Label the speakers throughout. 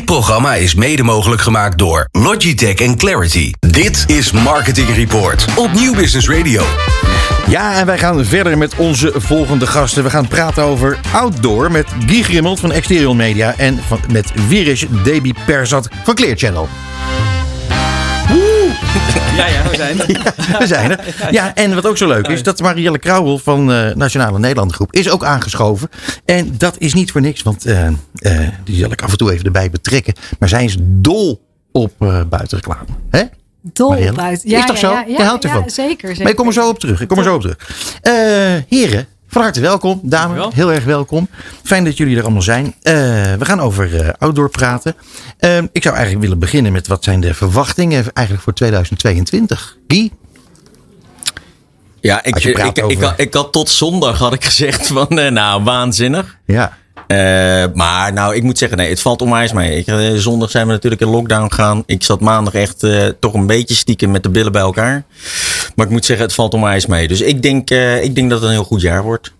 Speaker 1: Dit programma is mede mogelijk gemaakt door Logitech en Clarity. Dit is Marketing Report op Nieuw Business Radio.
Speaker 2: Ja, en wij gaan verder met onze volgende gasten. We gaan praten over outdoor met Guy Grimmelt van Exterior Media en van, met Wirish Debi Perzat van Clear Channel.
Speaker 3: Ja, ja, we zijn er.
Speaker 2: We zijn er. Ja, en wat ook zo leuk is, dat Marielle Krauwel van eh, Nationale Nederlander Groep is ook aangeschoven. En dat is niet voor niks, want eh, eh, die zal ik af en toe even erbij betrekken. Maar zij is dol op uh, buitenreclame. Hè?
Speaker 4: Dol
Speaker 2: Marielle?
Speaker 4: buiten. Ja,
Speaker 2: is toch
Speaker 4: ja,
Speaker 2: zo?
Speaker 4: Ja,
Speaker 2: Je houdt
Speaker 4: ja,
Speaker 2: ervan.
Speaker 4: zeker, zeker.
Speaker 2: Maar ik kom er zo op terug. Ik kom er zo op terug. Eh, heren, van harte welkom. Dames,
Speaker 3: Dankjewel.
Speaker 2: heel erg welkom. Fijn dat jullie er allemaal zijn. Eh, we gaan over eh, outdoor praten. Eh, ik zou eigenlijk willen beginnen met wat zijn de verwachtingen eigenlijk voor 2022? Guy?
Speaker 5: Ja, ik, ik,
Speaker 2: praat
Speaker 5: ik,
Speaker 2: over-
Speaker 5: had, ik had tot zondag had ik gezegd van, eh, nou, waanzinnig.
Speaker 2: Ja.
Speaker 5: Eh, maar nou, ik moet zeggen, nee, het valt onwijs mee. Ik, eh, zondag zijn we natuurlijk in lockdown gegaan. Ik zat maandag echt eh, toch een beetje stiekem met de billen bij elkaar. Maar ik moet zeggen, het valt onwijs mee. Dus ik denk, ik denk dat het een heel goed jaar wordt.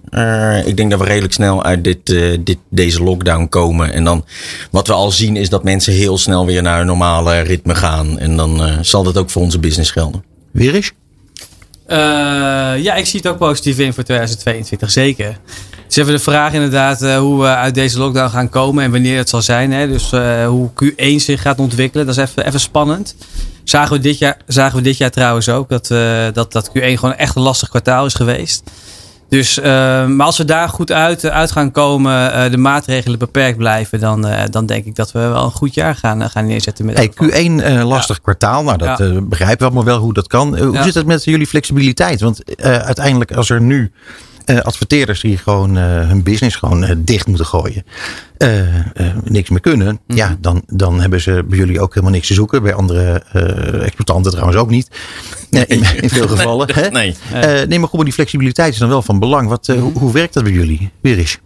Speaker 5: Ik denk dat we redelijk snel uit dit, dit, deze lockdown komen. En dan wat we al zien is dat mensen heel snel weer naar een normale ritme gaan. En dan zal dat ook voor onze business gelden.
Speaker 3: Eh, ja, ik zie het ook positief in voor 2022, zeker. Het is even de vraag inderdaad eh, hoe we uit deze lockdown gaan komen en wanneer het zal zijn. Hè? Dus eh, hoe Q1 zich gaat ontwikkelen, dat is even, even spannend. Zagen we, dit jaar, zagen we dit jaar trouwens ook dat, eh, dat, dat Q1 gewoon echt een lastig kwartaal is geweest. Dus, maar als we daar goed uit, uit gaan komen, de maatregelen beperkt blijven, dan, dan denk ik dat we wel een goed jaar gaan, gaan neerzetten. Met
Speaker 2: Hey,
Speaker 3: elk geval.
Speaker 2: Q1 eh, lastig kwartaal. Nou, dat
Speaker 3: Ja.
Speaker 2: begrijpen we allemaal wel hoe dat kan. Hoe
Speaker 3: Ja.
Speaker 2: zit het met jullie flexibiliteit? Want uiteindelijk als er nu adverteerders die gewoon eh, hun business gewoon eh, dicht moeten gooien. eh, eh, niks meer kunnen.
Speaker 3: Mhm.
Speaker 2: Ja, dan, dan hebben ze bij jullie ook helemaal niks te zoeken. Bij andere eh exploitanten trouwens ook niet. Nee, in, in veel gevallen.
Speaker 5: Nee.
Speaker 2: Eh, nee, maar goed, maar die flexibiliteit is dan wel van belang. Wat,
Speaker 3: Mhm.
Speaker 2: eh, hoe, hoe werkt dat bij jullie? Wirish?
Speaker 3: Ehm,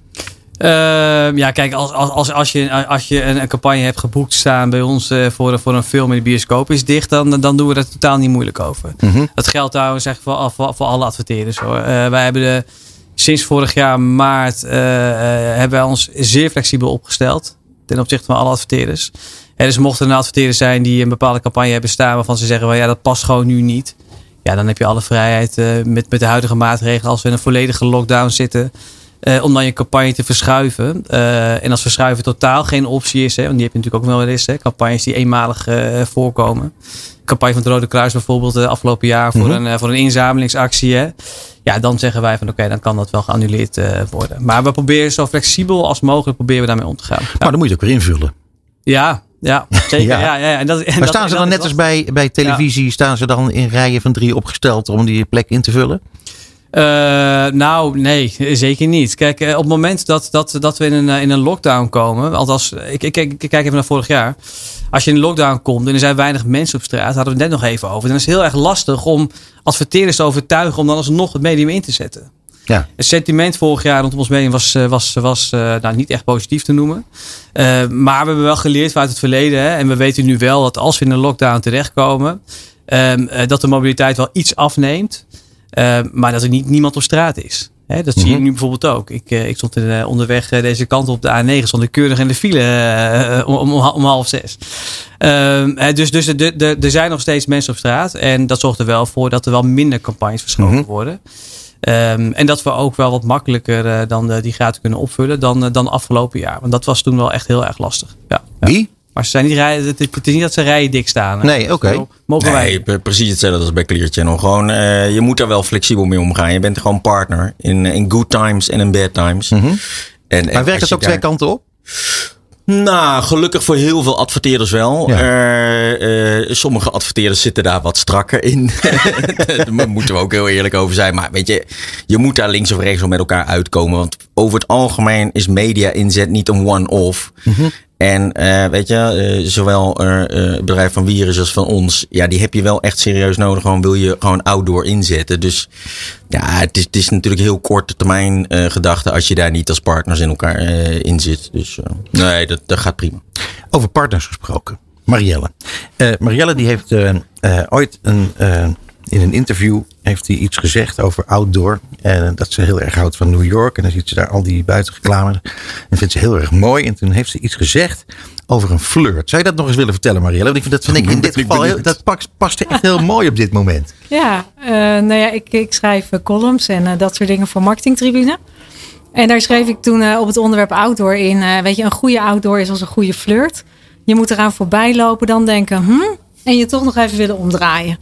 Speaker 3: ja, kijk, als, als, als, als je, als je een, een campagne hebt geboekt staan bij ons eh, voor, voor een film in de bioscoop is dicht, dan, dan doen we er totaal niet moeilijk over.
Speaker 2: Mhm.
Speaker 3: Dat geldt trouwens echt voor, voor, voor alle adverteerders hoor. Eh, wij hebben de, sinds vorig jaar maart eh, hebben wij ons zeer flexibel opgesteld ten opzichte van alle adverteerders. Eh, dus mocht er een adverteerder zijn die een bepaalde campagne hebben staan waarvan ze zeggen, well, ja, dat past gewoon nu niet. Ja, dan heb je alle vrijheid met, met de huidige maatregelen als we in een volledige lockdown zitten. Eh, om dan je campagne te verschuiven. Eh, en als verschuiven totaal geen optie is, hè, want die heb je natuurlijk ook wel eens, hè, campagnes die eenmalig eh, voorkomen. De campagne van het Rode Kruis bijvoorbeeld de afgelopen jaar voor,
Speaker 2: Mhm.
Speaker 3: een, voor een inzamelingsactie. Hè. Ja, dan zeggen wij van oké, dan kan dat wel geannuleerd worden. Maar we proberen zo flexibel als mogelijk proberen we daarmee om te gaan. Ja,
Speaker 2: Maar dan moet je het ook weer invullen.
Speaker 3: ja, ja, zeker.
Speaker 2: Ja.
Speaker 3: ja. Ja, En dat, en
Speaker 2: Maar
Speaker 3: dat-
Speaker 2: staan ze dan net als bij, bij televisie, staan ze dan in rijen van drie opgesteld om die plek in te vullen?
Speaker 3: Eh, nou, nee, zeker niet. Kijk, eh, op het moment dat, dat, dat we in een, eh, in een lockdown komen, althans, ik, ik, ik, ik kijk even naar vorig jaar. Als je in een lockdown komt en er zijn weinig mensen op straat, hadden we het net nog even over. Dan is het heel erg lastig om adverteerders te overtuigen om dan alsnog het medium in te zetten.
Speaker 2: Ja.
Speaker 3: Het sentiment vorig jaar rondom ons medium was, was, was nou, niet echt positief te noemen. Maar we hebben wel geleerd vanuit het verleden. Hè, en we weten nu wel dat als we in een lockdown terechtkomen, ehm, eh, dat de mobiliteit wel iets afneemt. Eh, maar dat er niet, niemand op straat is. Dat zie je
Speaker 2: Mhm.
Speaker 3: nu bijvoorbeeld ook. Ik, eh, ik stond in, eh, onderweg eh, deze kant op de A9. Stond ik keurig in de file om, om, om half zes. Ehm, eh, dus dus de, de, de- er zijn nog steeds mensen op straat. En dat zorgt er wel voor dat er wel minder campagnes verschoven
Speaker 2: Mhm.
Speaker 3: worden. Ehm, en dat we ook wel wat makkelijker dan die gaten kunnen opvullen dan, dan afgelopen jaar. Want dat was toen wel echt heel erg lastig. Ja, ja.
Speaker 2: Wie?
Speaker 3: Maar ze zijn niet rijden, het, het is niet dat ze rijen dik staan. hè.
Speaker 2: Nee, oké.
Speaker 3: Mogen wij.
Speaker 5: Nee, precies hetzelfde als bij Clear Channel. Gewoon, eh, je moet daar wel flexibel mee omgaan. Je bent gewoon partner in, in good times en in bad times. En, en
Speaker 2: Mhm. Maar werkt het ook twee kanten op?
Speaker 5: Nou, gelukkig voor heel veel adverteerders wel.
Speaker 2: Ja.
Speaker 5: Eh, eh, sommige adverteerders zitten daar wat strakker in. daar moeten we ook heel eerlijk over zijn. Maar weet je, je moet daar links of rechts wel met elkaar uitkomen. Want over het algemeen is media inzet niet een one-off. En eh, weet je, eh, zowel eh, het bedrijf van Virus als van ons, ja, die heb je wel echt serieus nodig. Gewoon wil je gewoon outdoor inzetten. Dus ja, het is, het is natuurlijk heel korte termijn gedachte als je daar niet als partners in elkaar in zit. Dus nee, dat, dat gaat prima.
Speaker 2: Over partners gesproken. Marielle. Marielle die heeft ooit een, in een interview heeft hij iets gezegd over outdoor. En dat ze heel erg houdt van New York. En dan ziet ze daar al die buitenreclame. En vindt ze heel erg mooi. En toen heeft ze iets gezegd over een flirt. Zou je dat nog eens willen vertellen, Marielle? Want ik vind dat vind ik in dit geval heel, dat past, past echt heel mooi op dit moment.
Speaker 4: Ja, uh, nou ja, ik, ik schrijf columns en uh, dat soort dingen voor Marketingtribune. En daar schreef ik toen uh, op het onderwerp outdoor in. weet je, een goede outdoor is als een goede flirt. Je moet eraan voorbij lopen, dan denken, hm, en je toch nog even willen omdraaien.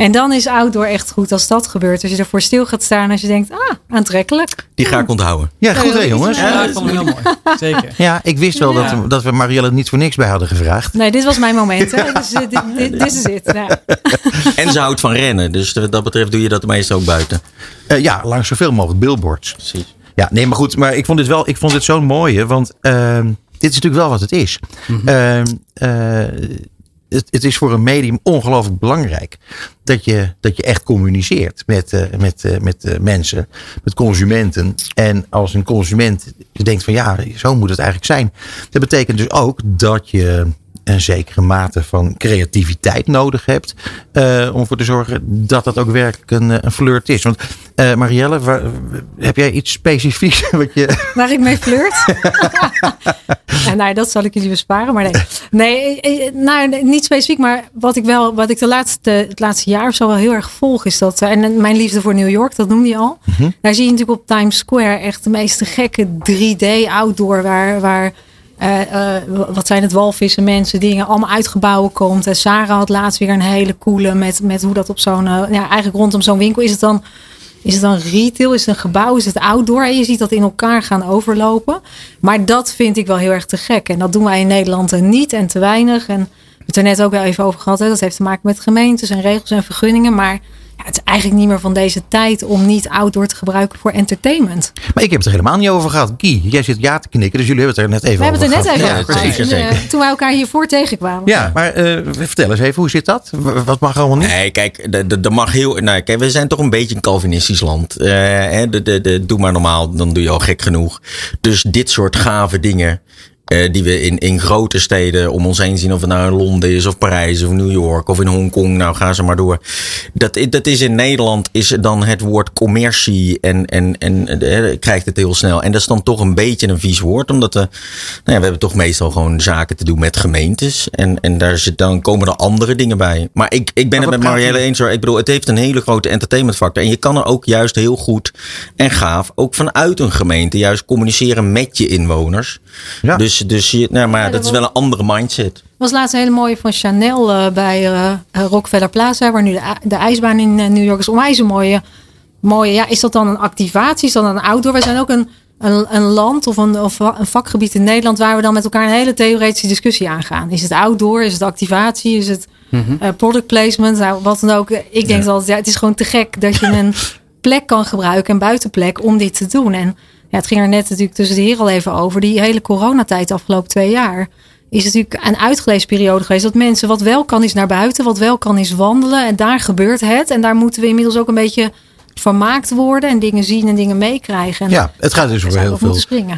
Speaker 4: En dan is outdoor echt goed als dat gebeurt. Als je ervoor stil gaat staan. Als je denkt, ah, aantrekkelijk.
Speaker 5: Die ga ik onthouden.
Speaker 2: Ja, goed hè jongens.
Speaker 3: Ja, dat vond ik heel mooi. Zeker.
Speaker 2: Ja, ik wist wel dat, we, dat we Marielle niet voor niks bij hadden gevraagd.
Speaker 4: Nee, dit was mijn moment. Hè. Dus, dit, dit, dit is het.
Speaker 5: En ze houdt van rennen. Dus wat dat betreft doe je dat meestal ook buiten.
Speaker 2: Uh, ja, langs zoveel mogelijk billboards.
Speaker 5: Precies.
Speaker 2: Ja, nee, maar goed. Maar ik vond dit wel, ik vond dit zo'n mooie. Want uh, dit is natuurlijk wel wat het is. Mm -hmm. uh, het, het, is voor een medium ongelooflijk belangrijk dat je, dat je echt communiceert met, uh, met, uh, met uh, mensen, met consumenten. En als een consument denkt van ja, zo moet het eigenlijk zijn. Dat betekent dus ook dat je een zekere mate van creativiteit nodig hebt. Uh, om ervoor te zorgen dat dat ook werkelijk een, een flirt is. Want uh, Marielle, waar, heb jij iets specifieks wat je.
Speaker 4: Waar ik mee flirt? ja, nou, dat zal ik jullie besparen. Maar nee, nee nou, niet specifiek. Maar wat ik wel, wat ik de laatste, het laatste jaar of zo wel heel erg volg, is dat. En mijn liefde voor New York, dat noemde je al. Mm -hmm. Daar zie je natuurlijk op Times Square echt de meeste gekke 3D outdoor. Waar. waar wat zijn het walvissen, mensen, dingen allemaal uitgebouwen komt. En Sarah had laatst weer een hele coole met, met hoe dat op zo'n, ja, eigenlijk rondom zo'n winkel is het dan. Is het dan retail? Is het een gebouw? Is het outdoor? En je ziet dat in elkaar gaan overlopen. Maar dat vind ik wel heel erg te gek. En dat doen wij in Nederland niet en te weinig. En we hebben het er net ook wel even over gehad. Dat heeft te maken met gemeentes en regels en vergunningen. Maar ja, het is eigenlijk niet meer van deze tijd om niet outdoor te gebruiken voor entertainment.
Speaker 2: Maar ik heb het er helemaal niet over gehad. Guy, jij zit ja te knikken, dus jullie hebben het er net even
Speaker 4: We
Speaker 2: over
Speaker 4: gehad. We hebben
Speaker 2: het
Speaker 4: er net even
Speaker 2: ja,
Speaker 4: over gehad. Toen wij elkaar hiervoor tegenkwamen.
Speaker 2: Ja, maar uh, vertel eens even, hoe zit dat? Wat mag allemaal niet?
Speaker 5: Nee, kijk, er mag heel. Nou, kijk, we zijn toch een beetje een Calvinistisch land. Uh, de, de, de, doe maar normaal, dan doe je al gek genoeg. Dus dit soort gave dingen. Uh, die we in, in grote steden om ons heen zien. Of het nou in Londen is, of Parijs, of New York, of in Hongkong. Nou, ga ze maar door. Dat, dat is in Nederland is dan het woord commercie. En, en, en uh, krijgt het heel snel. En dat is dan toch een beetje een vies woord. Omdat we, nou ja, we hebben toch meestal gewoon zaken te doen met gemeentes. En, en daar zit, dan komen er andere dingen bij. Maar ik, ik ben het met Marielle eens hoor. Ik bedoel, het heeft een hele grote entertainment factor. En je kan er ook juist heel goed en gaaf, ook vanuit een gemeente, juist communiceren met je inwoners. Ja. Dus dus je, nou, maar ja, dat, dat is wel een andere mindset.
Speaker 4: was laatst een hele mooie van Chanel uh, bij uh, Rockefeller Plaza, waar nu de, de ijsbaan in uh, New York is. Onwijs een mooie, mooie. Ja, is dat dan een activatie? Is dat dan een outdoor? We zijn ook een, een, een land of een, of een vakgebied in Nederland waar we dan met elkaar een hele theoretische discussie aangaan. Is het outdoor? Is het activatie? Is het mm -hmm. product placement? Nou, wat dan ook. Ik denk ja. altijd, ja, het is gewoon te gek dat je een plek kan gebruiken, een buitenplek, om dit te doen. En ja, het ging er net natuurlijk tussen de heren al even over. Die hele coronatijd de afgelopen twee jaar. Is natuurlijk een uitgelezen periode geweest. Dat mensen wat wel kan is naar buiten. Wat wel kan is wandelen. En daar gebeurt het. En daar moeten we inmiddels ook een beetje vermaakt worden. En dingen zien en dingen meekrijgen. En
Speaker 2: ja, het gaat dus voor heel, veel,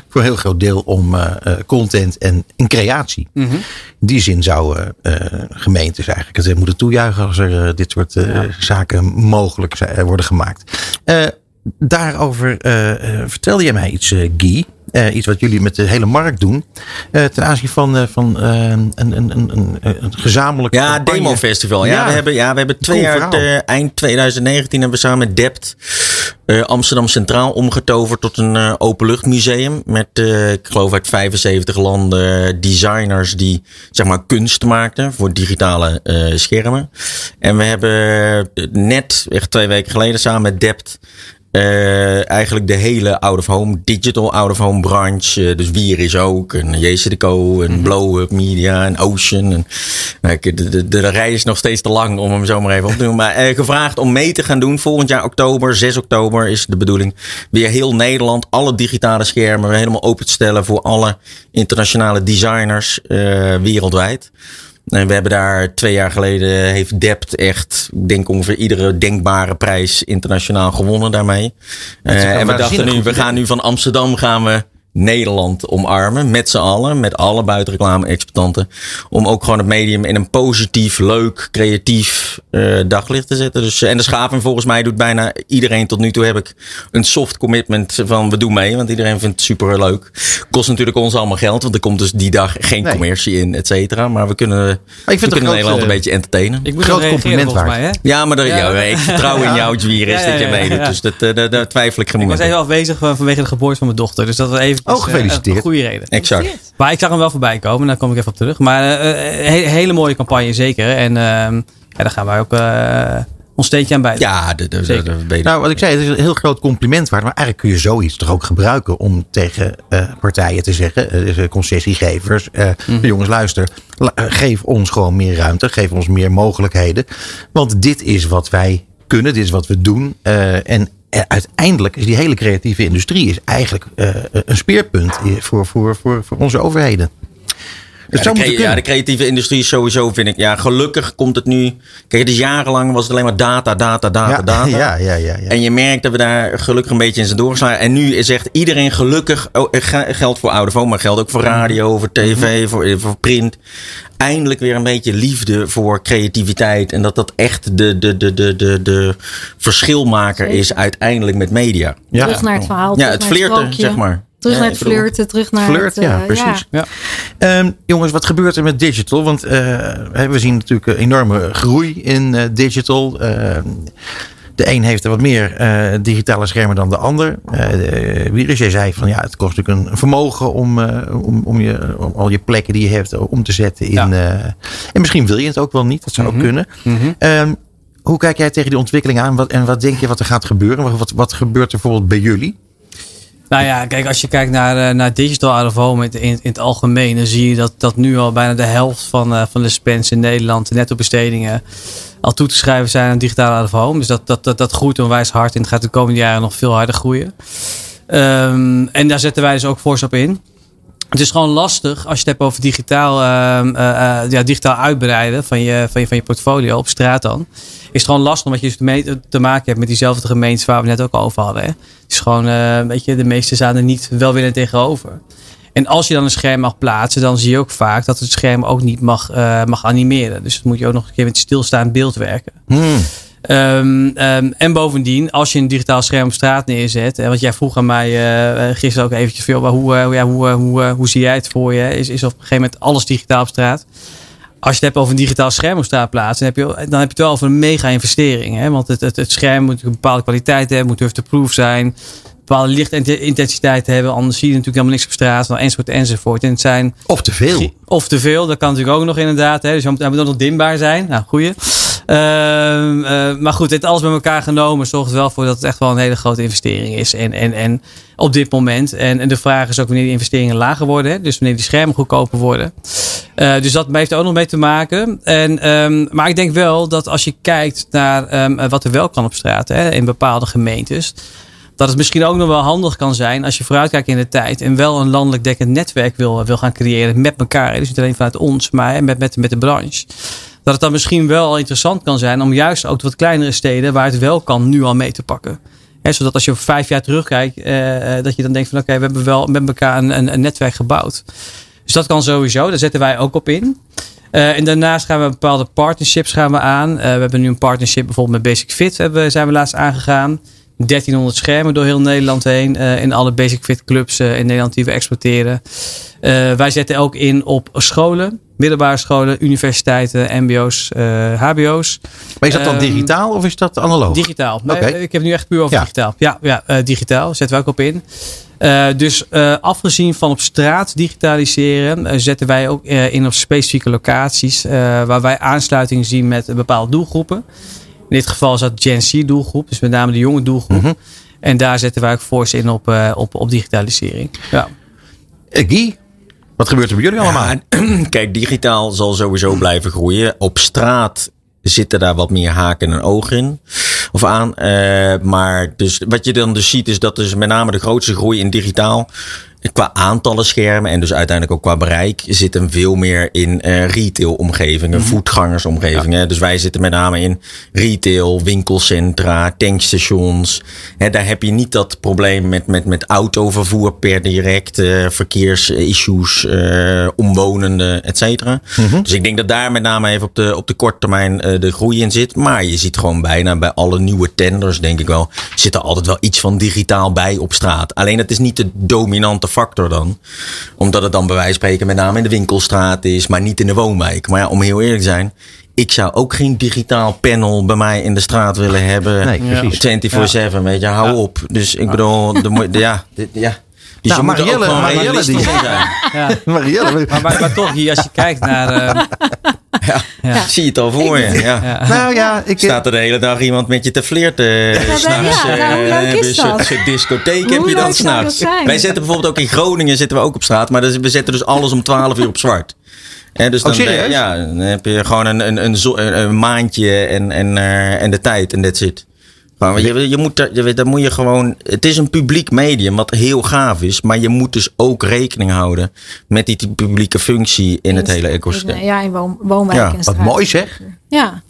Speaker 2: voor een heel groot deel om uh, content en in creatie. Mm -hmm. In die zin zouden uh, gemeentes eigenlijk het moeten toejuichen. Als er dit soort ja. zaken mogelijk zijn, worden gemaakt daarover uh, vertelde jij mij iets, uh, Guy. Uh, iets wat jullie met de hele markt doen. ten aanzien van, van een, een, een, een gezamenlijk.
Speaker 5: Ja, Demo Festival. Ja, ja, we hebben, ja, we hebben twee jaar, eind 2019 hebben we samen met Dept Amsterdam Centraal omgetoverd tot een openluchtmuseum. Met, ik geloof uit 75 landen, designers die zeg maar kunst maakten voor digitale schermen. En we hebben net, echt twee weken geleden, samen met Dept. Uh, eigenlijk de hele out-of-home, digital out-of-home branche. Uh, dus Wier is ook, en JCDecO, en mm -hmm. Blow Up Media, en Ocean. En, nou, de, de, de, rij is nog steeds te lang om hem zo maar even op te doen. Maar uh, gevraagd om mee te gaan doen. Volgend jaar oktober, 6 oktober is de bedoeling. Weer heel Nederland, alle digitale schermen helemaal open te stellen voor alle internationale designers wereldwijd. En we hebben daar twee jaar geleden heeft Dept echt, ik denk ongeveer iedere denkbare prijs internationaal gewonnen daarmee. Uh, en we dachten nu, we gaan nu van Amsterdam gaan we Nederland omarmen. Met z'n allen. Met alle buitenreclame-exploitanten. Om ook gewoon het medium in een positief, leuk, creatief uh, daglicht te zetten. Dus, en de schaving volgens mij doet bijna iedereen tot nu toe heb ik een soft commitment van we doen mee. Want iedereen vindt het super leuk. Kost natuurlijk ons allemaal geld. Want er komt dus die dag geen nee. commercie in, et cetera. Maar we kunnen, maar ik vind we kunnen Nederland een beetje entertainen.
Speaker 3: Ik moet groot compliment waard. Mij, hè?
Speaker 5: Ja, maar ja. ik vertrouw in jou, Jwiris, ja, ja, dat je meedoet. Dus dat, daar, twijfel ik geen moment
Speaker 3: Ik was even afwezig vanwege de geboorte van mijn dochter. Dus dat was even
Speaker 2: oh, gefeliciteerd.
Speaker 3: een goede reden.
Speaker 5: Exact.
Speaker 3: Maar ik zag hem wel voorbij komen. Daar kom ik even op terug. Maar uh, he hele mooie campagne zeker. En uh, ja, daar gaan wij ook uh, ons steentje aan bij.
Speaker 5: Ja, de, de, de, de,
Speaker 2: nou, wat ik zei, het is een heel groot compliment waard. Maar eigenlijk kun je zoiets toch ook gebruiken om tegen uh, partijen te zeggen, uh, concessiegevers, uh, mm. jongens, luister, geef ons gewoon meer ruimte, geef ons meer mogelijkheden. Want dit is wat wij kunnen, dit is wat we doen. en uiteindelijk is die hele creatieve industrie is eigenlijk een speerpunt voor, voor, voor, voor onze overheden.
Speaker 5: Dus ja, de, ja, de creatieve industrie sowieso vind ik. Ja, gelukkig komt het nu. Kijk, het is jarenlang was het alleen maar data, data, data,
Speaker 2: ja,
Speaker 5: data.
Speaker 2: Ja, ja, ja,
Speaker 5: En je merkt dat we daar gelukkig een beetje in zijn doorgeslagen. En nu is echt iedereen gelukkig. Oh, geldt voor oude maar geldt ook voor radio, voor tv, mhm. voor, voor print eindelijk weer een beetje liefde voor creativiteit. En dat dat echt de, de, de, de, de, de verschilmaker is uiteindelijk met media.
Speaker 4: Ja. Terug naar het verhaal.
Speaker 5: Ja, het flirten, zeg maar.
Speaker 4: Terug naar het flirten, terug naar
Speaker 2: Flirt,
Speaker 4: het,
Speaker 2: ja, precies. Ja. Um, jongens, wat gebeurt er met digital? Want uh, we zien natuurlijk een enorme groei in uh, digital. De een heeft er wat meer uh, digitale schermen dan de ander. Uh, jij zei van ja, het kost natuurlijk een vermogen om, uh, om, om, je, om al je plekken die je hebt om te zetten in. Ja. en misschien wil je het ook wel niet, dat zou mm -hmm. ook kunnen. Mm -hmm. um, hoe kijk jij tegen die ontwikkeling aan wat, en wat denk je wat er gaat gebeuren? Wat, wat gebeurt er bijvoorbeeld bij jullie?
Speaker 3: Nou ja, kijk, als je kijkt naar, naar digital out of home in, in, het algemeen, dan zie je dat, dat nu al bijna de helft van, van de spends in Nederland, de netto bestedingen, al toe te schrijven zijn aan digitale out. Dus dat, dat, dat, dat groeit onwijs hard en gaat de komende jaren nog veel harder groeien. Um, en daar zetten wij dus ook fors op in. Het is gewoon lastig als je het hebt over digitaal, uh, uh, ja, digitaal uitbreiden van je, van, je, van je portfolio op straat dan. Is het gewoon lastig omdat je dus te maken hebt met diezelfde gemeentes waar we net ook over hadden. Hè? Het is gewoon, weet je, de meeste staan er niet wel weer tegenover. En als je dan een scherm mag plaatsen, dan zie je ook vaak dat het scherm ook niet mag, uh, mag animeren. Dus dan moet je ook nog een keer met stilstaand beeld werken.
Speaker 2: Hmm.
Speaker 3: Um, um, en bovendien, als je een digitaal scherm op straat neerzet. En wat jij vroeg aan mij uh, gisteren ook eventjes veel. Hoe, uh, ja, hoe, hoe, hoe zie jij het voor je? Is, is op een gegeven moment alles digitaal op straat? Als je het hebt over een digitaal scherm op straat plaatsen, dan heb je, dan heb je het wel over een mega investering. Hè? Want het, het, het scherm moet een bepaalde kwaliteit hebben, moet turf-to-proof zijn bepaalde lichtintensiteit hebben. Anders zie je natuurlijk helemaal niks op straat. Nou, enzovoort enzovoort. En het zijn,
Speaker 2: of te veel.
Speaker 3: Of te veel. Dat kan natuurlijk ook nog inderdaad. Hè. Dus hij moet nog dimbaar zijn. Nou, goeie. Uh, uh, maar goed, het alles bij elkaar genomen zorgt er wel voor dat het echt wel een hele grote investering is. En, en, en op dit moment. En, en de vraag is ook wanneer die investeringen lager worden. Hè. Dus wanneer die schermen goedkoper worden. Uh, dus dat heeft er ook nog mee te maken. En, um, maar ik denk wel dat als je kijkt naar um, wat er wel kan op straat hè, in bepaalde gemeentes dat het misschien ook nog wel handig kan zijn als je vooruitkijkt in de tijd en wel een landelijk dekkend netwerk wil, wil gaan creëren met elkaar. Dus niet alleen vanuit ons, maar met, met, met de branche. Dat het dan misschien wel interessant kan zijn om juist ook de wat kleinere steden waar het wel kan nu al mee te pakken. He, zodat als je vijf jaar terugkijkt, eh, dat je dan denkt van oké, we hebben wel met elkaar een, een, netwerk gebouwd. Dus dat kan sowieso, daar zetten wij ook op in. Uh, en daarnaast gaan we bepaalde partnerships gaan we aan. Uh, we hebben nu een partnership bijvoorbeeld met Basic Fit, hebben, zijn we laatst aangegaan. 1300 schermen door heel Nederland heen. Uh, in alle Basic Fit clubs uh, in Nederland die we exporteren. Uh, wij zetten ook in op scholen. Middelbare scholen, universiteiten, mbo's, hbo's.
Speaker 2: Maar is dat dan
Speaker 3: Ehm,
Speaker 2: digitaal of is dat analoog?
Speaker 3: Digitaal. Nee. Ik heb nu echt puur over
Speaker 2: Ja.
Speaker 3: digitaal. Ja, ja eh, digitaal. Zetten we ook op in. Eh, dus eh, afgezien van op straat digitaliseren, eh, zetten wij ook eh, in op specifieke locaties eh, waar wij aansluiting zien met bepaalde doelgroepen. In dit geval is dat Gen Z doelgroep, dus met name de jonge doelgroep.
Speaker 2: Mhm.
Speaker 3: En daar zetten wij ook fors in op, eh, op, op digitalisering. Ja.
Speaker 2: Eh, Guy, wat gebeurt er bij jullie allemaal?
Speaker 5: Ja, kijk, digitaal zal sowieso blijven groeien. Op straat zitten daar wat meer haken en ogen in. Of aan. Eh, maar dus wat je dan dus ziet is dat dus met name de grootste groei in digitaal qua aantallen schermen en dus uiteindelijk ook qua bereik zit hem veel meer in uh, retail omgevingen, mm voetgangersomgevingen. Dus wij zitten met name in retail, winkelcentra, tankstations. Daar heb je niet dat probleem met, met, met autovervoer per direct, uh, verkeersissues, uh, omwonenden, et cetera. Mhm. Dus ik denk dat daar met name even op de, op de korte termijn de groei in zit. Maar je ziet gewoon bijna bij alle nieuwe tenders, denk ik wel, zit er altijd wel iets van digitaal bij op straat. Alleen het is niet de dominante factor dan. Omdat het dan bij wijze van spreken met name in de winkelstraat is, maar niet in de woonwijk. Maar ja, om heel eerlijk te zijn, ik zou ook geen digitaal panel bij mij in de straat willen hebben. Nee, 24-7, weet je, hou op. Dus ik bedoel, de, ja, ja. Dus nou, je Marielle, moet Marielle die zijn.
Speaker 3: Ja. Marielle. Maar, maar, maar, toch, hier, als je kijkt naar. Uh,
Speaker 5: ja, ja. zie je het al voor je. Ja.
Speaker 2: Nou ja, ik
Speaker 5: staat er de hele dag iemand met je te flirten. Ja, s'nachts. Ja, nou, uh, een soort discotheek heb je dan s'nachts. Wij zetten bijvoorbeeld ook in Groningen zitten we ook op straat, maar dus, we zetten dus alles om 12 uur op zwart. En dus
Speaker 2: oh, dan, oh,
Speaker 5: ja, dan heb je gewoon een, een, een, een maandje en, en, uh, en de tijd en that's it. Maar je, je moet, je, dan moet je gewoon. Het is een publiek medium wat heel gaaf is. Maar je moet dus ook rekening houden met die publieke functie in, het hele ecosysteem.
Speaker 4: Ja, in woon, woonwijken.
Speaker 2: Ja, wat mooi zeg.
Speaker 4: Ja.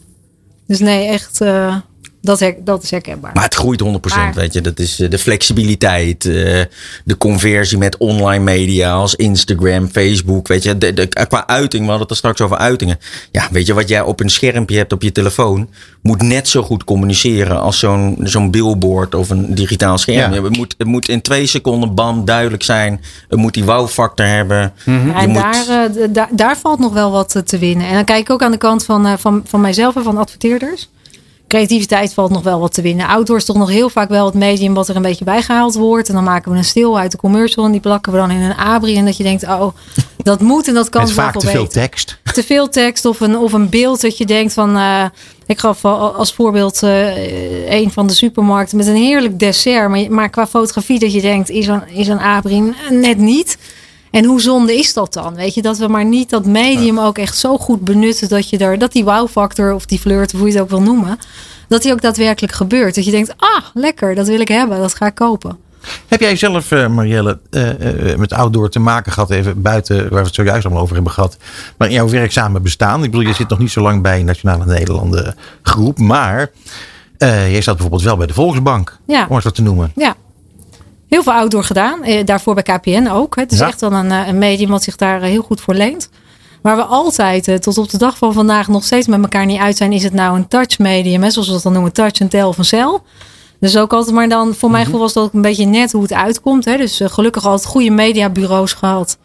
Speaker 4: Dus nee, echt. Uh, dat, dat is herkenbaar.
Speaker 5: Maar het groeit 100%, weet je. Dat is eh, de flexibiliteit, eh, de conversie met online media als Instagram, Facebook, weet je. De, de, qua uiting, we hadden het er straks over uitingen. Ja, weet je, wat jij op een schermpje hebt op je telefoon, moet net zo goed communiceren als zo'n zo'n billboard of een digitaal scherm. Ja. Het, moet, het moet in twee seconden bam duidelijk zijn. Het moet die wow-factor hebben.
Speaker 4: Mm en moet... daar, daar, daar valt nog wel wat te winnen. En dan kijk ik ook aan de kant van, van, van mijzelf en van adverteerders creativiteit valt nog wel wat te winnen. Outdoor is toch nog heel vaak wel het medium wat er een beetje bijgehaald wordt. En dan maken we een stil uit de commercial en die plakken we dan in een abri. En dat je denkt, oh, dat moet en dat kan
Speaker 2: zo vaak te veel tekst.
Speaker 4: Te veel tekst of een, of een beeld dat je denkt van... Uh, ik gaf als voorbeeld uh, een van de supermarkten met een heerlijk dessert. Maar, maar qua fotografie dat je denkt, is een, is een abri net niet. En hoe zonde is dat dan? Weet je, dat we maar niet dat medium ook echt zo goed benutten dat je daar, dat die wow-factor of die flirt, hoe je het ook wil noemen, dat die ook daadwerkelijk gebeurt. Dat je denkt, ah, lekker, dat wil ik hebben, dat ga ik kopen.
Speaker 2: Heb jij zelf, uh, Marielle, uh, uh, met outdoor te maken gehad, even buiten waar we het zojuist allemaal over hebben gehad, maar in jouw werkzame bestaan? Ik bedoel, je zit nog niet zo lang bij Nationale Nederlanden groep, maar jij staat bijvoorbeeld wel bij de Volksbank,
Speaker 4: ja.
Speaker 2: om het te noemen.
Speaker 4: Ja, heel veel outdoor gedaan. Eh, daarvoor bij KPN ook. Het is echt wel een, eh, een medium wat zich daar eh, heel goed voor leent. Waar we altijd tot op de dag van vandaag nog steeds met elkaar niet uit zijn. Is het nou een touch medium, hè, zoals we dat dan noemen, touch, een tel of een cel. Dus ook altijd maar dan, voor mijn mhm. gevoel was dat ook een beetje net hoe het uitkomt. Hè. Dus gelukkig altijd goede mediabureaus gehad.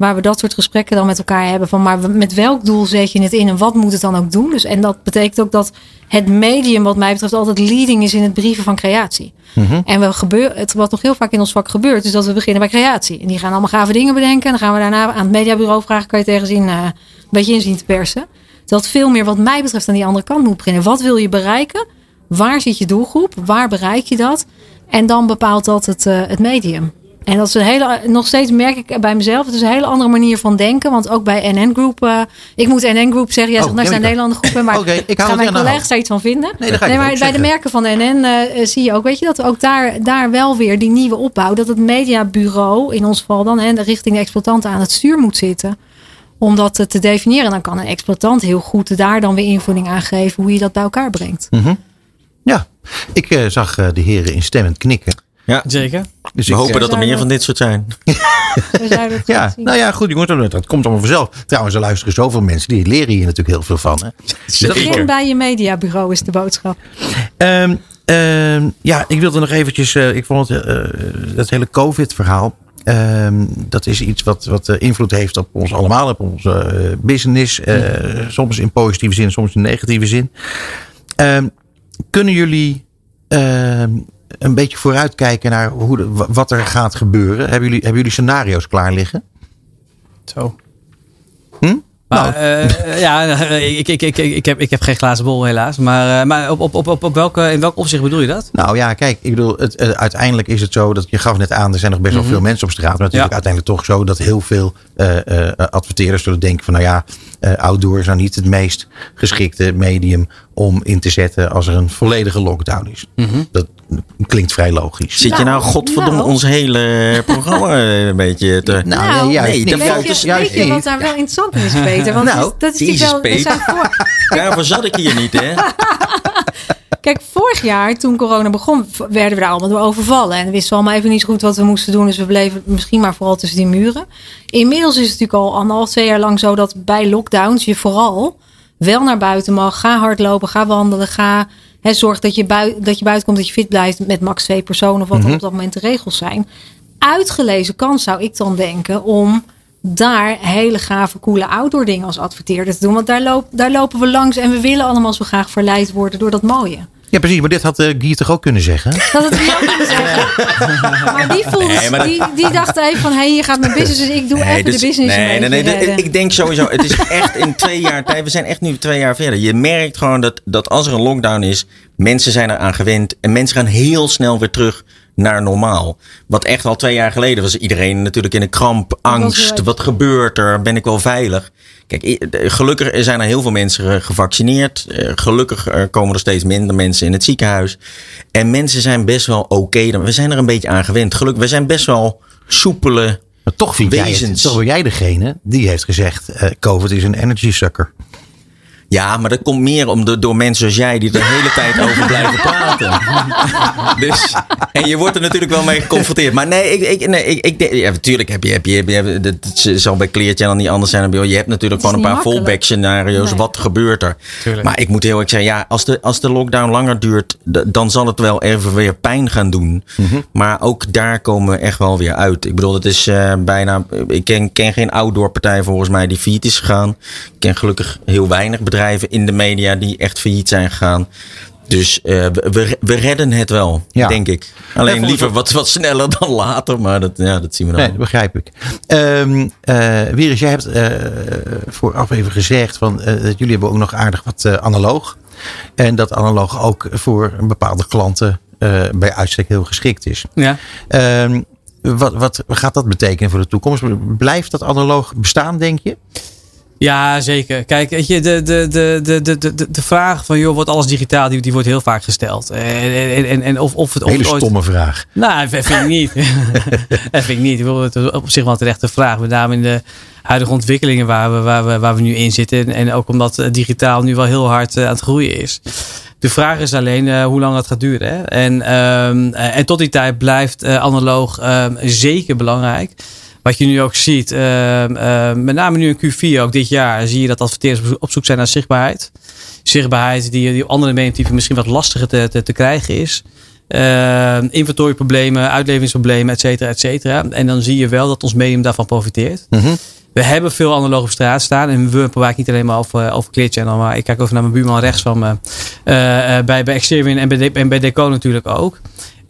Speaker 4: Waar we dat soort gesprekken dan met elkaar hebben. Van maar met welk doel zet je het in en wat moet het dan ook doen? Dus, en dat betekent ook dat het medium, wat mij betreft, altijd leading is in het brieven van creatie. Mhm. En we gebeur, het, wat nog heel vaak in ons vak gebeurt, is dat we beginnen bij creatie. En die gaan allemaal gave dingen bedenken. En dan gaan we daarna aan het mediabureau vragen: kan je tegen zien uh, een beetje inzien te persen? Dat veel meer, wat mij betreft, aan die andere kant moet beginnen. Wat wil je bereiken? Waar zit je doelgroep? Waar bereik je dat? En dan bepaalt dat het, uh, het medium. En dat is een hele, nog steeds merk ik bij mezelf, het is een hele andere manier van denken. Want ook bij NN Group, uh, ik moet NN Group zeggen, jij oh, zegt nou zijn Nederlandse groepen, maar okay, ik gaan mijn collega's daar iets van vinden. Nee, nee maar bij de merken van NN uh, eh, zie je ook, weet je, dat ook daar, daar wel weer die nieuwe opbouw, dat het mediabureau, in ons geval dan, hè, richting de exploitant aan het stuur moet zitten. Om dat te definiëren. Dan kan een exploitant heel goed daar dan weer invulling aan geven hoe je dat bij elkaar brengt.
Speaker 2: Mm -hmm. Ja, ik uh, zag de heren instemmend knikken.
Speaker 3: Ja, zeker.
Speaker 5: Dus we hopen dat er meer van dit soort zijn.
Speaker 2: We ja, nou ja, goed jongens, dat komt allemaal vanzelf. Trouwens, er luisteren zoveel mensen, die leren hier natuurlijk heel veel van. Hè.
Speaker 4: Begin bij je mediabureau is de boodschap.
Speaker 2: Um, um, ja, ik wilde nog eventjes, uh, ik vond het, uh, dat hele COVID verhaal. Um, dat is iets wat, wat invloed heeft op ons allemaal, op onze uh, business. soms in positieve zin, soms in negatieve zin. kunnen jullie een beetje vooruitkijken naar hoe de, wat er gaat gebeuren? Hebben jullie, hebben jullie scenario's klaar liggen?
Speaker 3: Zo.
Speaker 2: Hm?
Speaker 3: nou. uh, ja, ik, ik, ik, ik, heb, ik heb geen glazen bol helaas. Maar, maar op, op, op, op welke, in welk opzicht bedoel je dat?
Speaker 2: Nou ja, kijk, ik bedoel, het, uiteindelijk is het zo dat je gaf net aan, er zijn nog best wel mhm. veel mensen op straat. Maar het is ja. uiteindelijk toch zo dat heel veel adverteerders zullen denken van nou ja, outdoor is nou niet het meest geschikte medium om in te zetten als er een volledige lockdown is.
Speaker 3: Mhm.
Speaker 2: Dat klinkt vrij logisch.
Speaker 5: Zit je nou godverdomme
Speaker 4: nou.
Speaker 5: ons hele programma een beetje te...
Speaker 2: Nou, nee, juist
Speaker 5: nee,
Speaker 2: niet.
Speaker 5: dat
Speaker 4: weet
Speaker 5: buiten
Speaker 4: je,
Speaker 5: is
Speaker 2: juist
Speaker 4: weet je wat daar wel interessant in is, Peter? Want
Speaker 2: Nou,
Speaker 4: dat is, dat is natuurlijk wel... voor-
Speaker 5: Daarvoor zat ik hier niet, hè?
Speaker 4: Kijk, vorig jaar toen corona begon, werden we daar allemaal door overvallen. En we wisten allemaal even niet zo goed wat we moesten doen. Dus we bleven misschien maar vooral tussen die muren. Inmiddels is het natuurlijk al anderhalf, twee jaar lang zo dat bij lockdowns je vooral wel naar buiten mag. Ga hardlopen, ga wandelen, ga... Hè, zorg dat je, bui- dat je buiten komt, dat je fit blijft met max twee personen. Of wat dan op dat moment de regels zijn. Uitgelezen kans zou ik dan denken om daar hele gave, coole outdoor dingen als adverteerder te doen. Want daar, loop, daar lopen we langs en we willen allemaal zo graag verleid worden door dat mooie.
Speaker 2: Ja, precies. Maar dit had uh, Guy toch ook kunnen zeggen?
Speaker 4: Dat ook kunnen zeggen. Maar die voelde,
Speaker 5: Nee, maar
Speaker 4: die, die dacht even van, hé, hey, je gaat mijn business, dus ik doe even
Speaker 5: dus-
Speaker 4: de business
Speaker 5: nee, nee, nee, nee. Ik denk sowieso, het is echt in twee jaar tijd. We zijn echt nu twee jaar verder. Je merkt gewoon dat, dat als er een lockdown is, mensen zijn eraan gewend. En mensen gaan heel snel weer terug naar normaal. Wat echt al twee jaar geleden was iedereen natuurlijk in een kramp, angst. Wat gebeurt er? Ben ik wel veilig? Kijk, gelukkig zijn er heel veel mensen gevaccineerd. Eh, Gelukkig komen er steeds minder mensen in het ziekenhuis. En mensen zijn best wel oké. We zijn er een beetje aan gewend. Gelukkig, we zijn best wel soepele
Speaker 2: Maar toch vind jij het,
Speaker 5: Wezens.
Speaker 2: toch ben jij degene die heeft gezegd, eh, COVID is een energy sucker.
Speaker 5: Ja, maar dat komt meer om de, door mensen zoals jij die er de hele tijd over blijven praten. dus, en je wordt er natuurlijk wel mee geconfronteerd. Maar nee, ik, ik, nee, ik, ik denk- ja, natuurlijk heb je, heb je, heb je, heb je- dat zal bij Clear Channel niet anders zijn. dan. Je hebt natuurlijk gewoon een paar
Speaker 4: makkelijk.
Speaker 5: fallback scenario's.
Speaker 4: Nee.
Speaker 5: Wat gebeurt er?
Speaker 3: Tuurlijk.
Speaker 5: Maar ik moet heel eerlijk zeggen, ja, als de, als de lockdown langer duurt, dan zal het wel even weer pijn gaan doen. Maar ook daar komen we echt wel weer uit. Ik bedoel, het is eh, bijna. Ik ken, ken geen outdoor partij volgens mij die failliet is gegaan. Ik ken gelukkig heel weinig bedrijven in de media die echt failliet zijn gegaan. Dus eh, we, we, redden het wel,
Speaker 2: Ja.
Speaker 5: denk ik. Alleen liever
Speaker 2: ik-
Speaker 5: wat, wat sneller dan later, maar dat, ja, dat zien we dan.
Speaker 2: Nee, dat begrijp ik. Ehm eh Wieris, jij hebt eh, vooraf even gezegd van, eh, dat jullie hebben ook nog aardig wat eh, analoog. En dat analoog ook voor bepaalde klanten eh, bij uitstek heel geschikt is.
Speaker 3: Ja.
Speaker 2: Ehm, wat, wat gaat dat betekenen voor de toekomst? Blijft dat analoog bestaan, denk je?
Speaker 3: Ja, zeker. Kijk, weet je, de, de, de, de, de, de, de vraag van, joh, wordt alles digitaal, die, die wordt heel vaak gesteld. En, en, en, of, of het of
Speaker 2: Hele
Speaker 3: het ooit-
Speaker 2: stomme vraag.
Speaker 3: Nou, dat vind ik niet. dat vind ik niet. Ik wil het op zich wel een terechte vraag. Met name in de huidige ontwikkelingen waar we, waar we, waar we nu in zitten. En, ook omdat eh, digitaal nu wel heel hard eh, aan het groeien is. De vraag is alleen eh, hoe lang dat gaat duren. Hè? En, ehm, eh, en tot die tijd blijft eh, analoog ehm, zeker belangrijk. Wat je nu ook ziet, ehm, ehm, met name nu in Q4 ook dit jaar, zie je dat adverteerders op zoek zijn naar zichtbaarheid. Zichtbaarheid die, die op andere mediumtypen misschien wat lastiger te, te, te krijgen is. Ehm inventorieproblemen, uitleveringsproblemen, et cetera, et cetera. En dan zie je wel dat ons medium daarvan profiteert. We hebben veel analoog op straat staan. En we praten niet alleen maar over, over Clear Channel. Maar ik kijk over naar mijn buurman rechts van me. Eh, eh, bij, bij en bij, De- en bij Deco natuurlijk ook.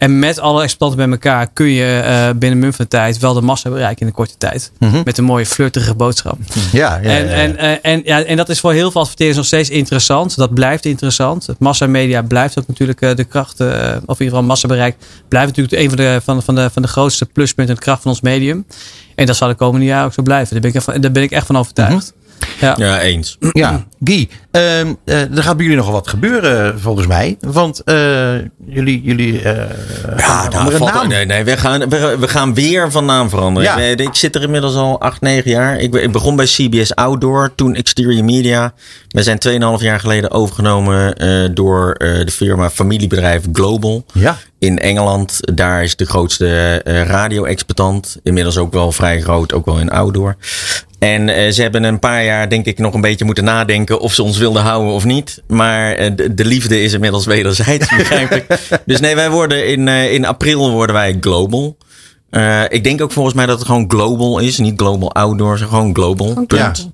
Speaker 3: En met alle exploitanten bij elkaar kun je eh, binnen een munt van tijd wel de massa bereiken in een korte tijd. Met een mooie flirtige boodschap.
Speaker 2: Ja, ja,
Speaker 3: En,
Speaker 2: ja.
Speaker 3: en, en, en, ja, en dat is voor heel veel adverteerders nog steeds interessant. Dat blijft interessant. Het massamedia blijft ook natuurlijk eh, de kracht, eh, of in ieder geval massabereik, blijft natuurlijk een van de, van, van de, van de grootste pluspunten en de kracht van ons medium. En dat zal de komende jaren ook zo blijven. Daar ben ik, daar ben ik echt van overtuigd. Ja.
Speaker 5: Ja, eens.
Speaker 2: Ja, Guy, ehm, eh, er gaat bij jullie nogal wat gebeuren volgens mij. Want eh, jullie, jullie eh, gaan
Speaker 5: Ja, nou, valt-
Speaker 2: naam.
Speaker 5: nee, nee, we gaan, we, we gaan weer van naam veranderen.
Speaker 2: Ja.
Speaker 5: Ik, ik zit er inmiddels al acht, negen jaar. Ik, ik begon bij CBS Outdoor, toen Exterior Media. We zijn 2,5 jaar geleden overgenomen eh, door eh, de firma familiebedrijf Global.
Speaker 2: Ja.
Speaker 5: In Engeland, daar is de grootste radio-expertant. Inmiddels ook wel vrij groot, ook wel in outdoor. En eh, ze hebben een paar jaar, denk ik, nog een beetje moeten nadenken of ze ons wilden houden of niet. Maar eh, de, de liefde is inmiddels wederzijds, begrijp ik. Dus nee, wij worden in, eh, in april worden wij global. Eh, ik denk ook volgens mij dat het gewoon global is, niet global outdoor, gewoon global. Punt.
Speaker 4: global.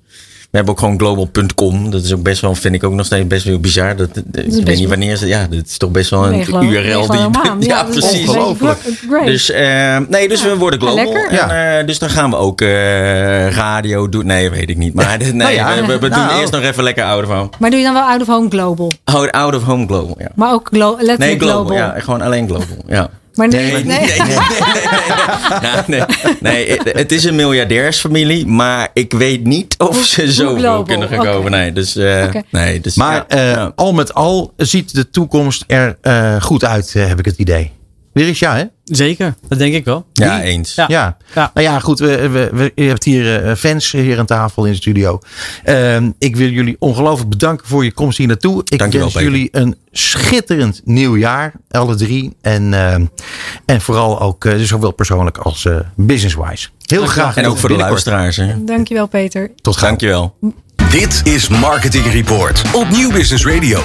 Speaker 5: We hebben ook gewoon global.com. Dat is ook best wel, vind ik ook nog steeds best wel bizar. Dat, ik weet niet wanneer ze, ja, dat is toch best wel een URL die. ja, precies.
Speaker 2: ongelooflijk.
Speaker 5: Dus eh, nee, dus we worden global. En, eh, dus dan gaan we ook eh, radio doen. Nee, weet ik niet. Maar nee,
Speaker 2: Nou ja,
Speaker 5: we,
Speaker 2: nou.
Speaker 5: doen eerst nog even lekker out of home.
Speaker 4: Maar doe je dan wel out of home global?
Speaker 5: Out, out of home global, ja.
Speaker 4: Maar ook glo letterlijk
Speaker 5: Nee, global,
Speaker 4: global.
Speaker 5: ja. Gewoon alleen global, ja.
Speaker 4: Maar
Speaker 5: Nee,
Speaker 4: nee,
Speaker 5: nee, nee, nee, nee, nee. Nee, nee, het is een miljardairsfamilie, maar ik weet niet of ze zo veel kunnen gaan komen. Nee, dus, eh, nee, dus
Speaker 2: Maar
Speaker 5: ja,
Speaker 2: eh, al met al ziet de toekomst er eh, goed uit, heb ik het idee. Weer is ja, hè?
Speaker 3: Zeker, dat denk ik wel.
Speaker 5: ja, eens.
Speaker 3: Ja.
Speaker 2: Ja.
Speaker 3: Ja.
Speaker 2: Nou ja, goed. We, we, we- je hebt hier eh, fans hier aan tafel in de studio. Ehm, ik wil jullie ongelooflijk bedanken voor je komst hier naartoe. Ik wens jullie een schitterend nieuw jaar, alle drie. En, ehm, en vooral ook eh, zowel persoonlijk als eh, business-wise. Heel graag.
Speaker 5: En ook voor de luisteraars. Hè.
Speaker 4: Dankjewel Peter.
Speaker 2: Tot gauw.
Speaker 5: Dankjewel.
Speaker 1: Dit is Marketing Report op Nieuw Business Radio.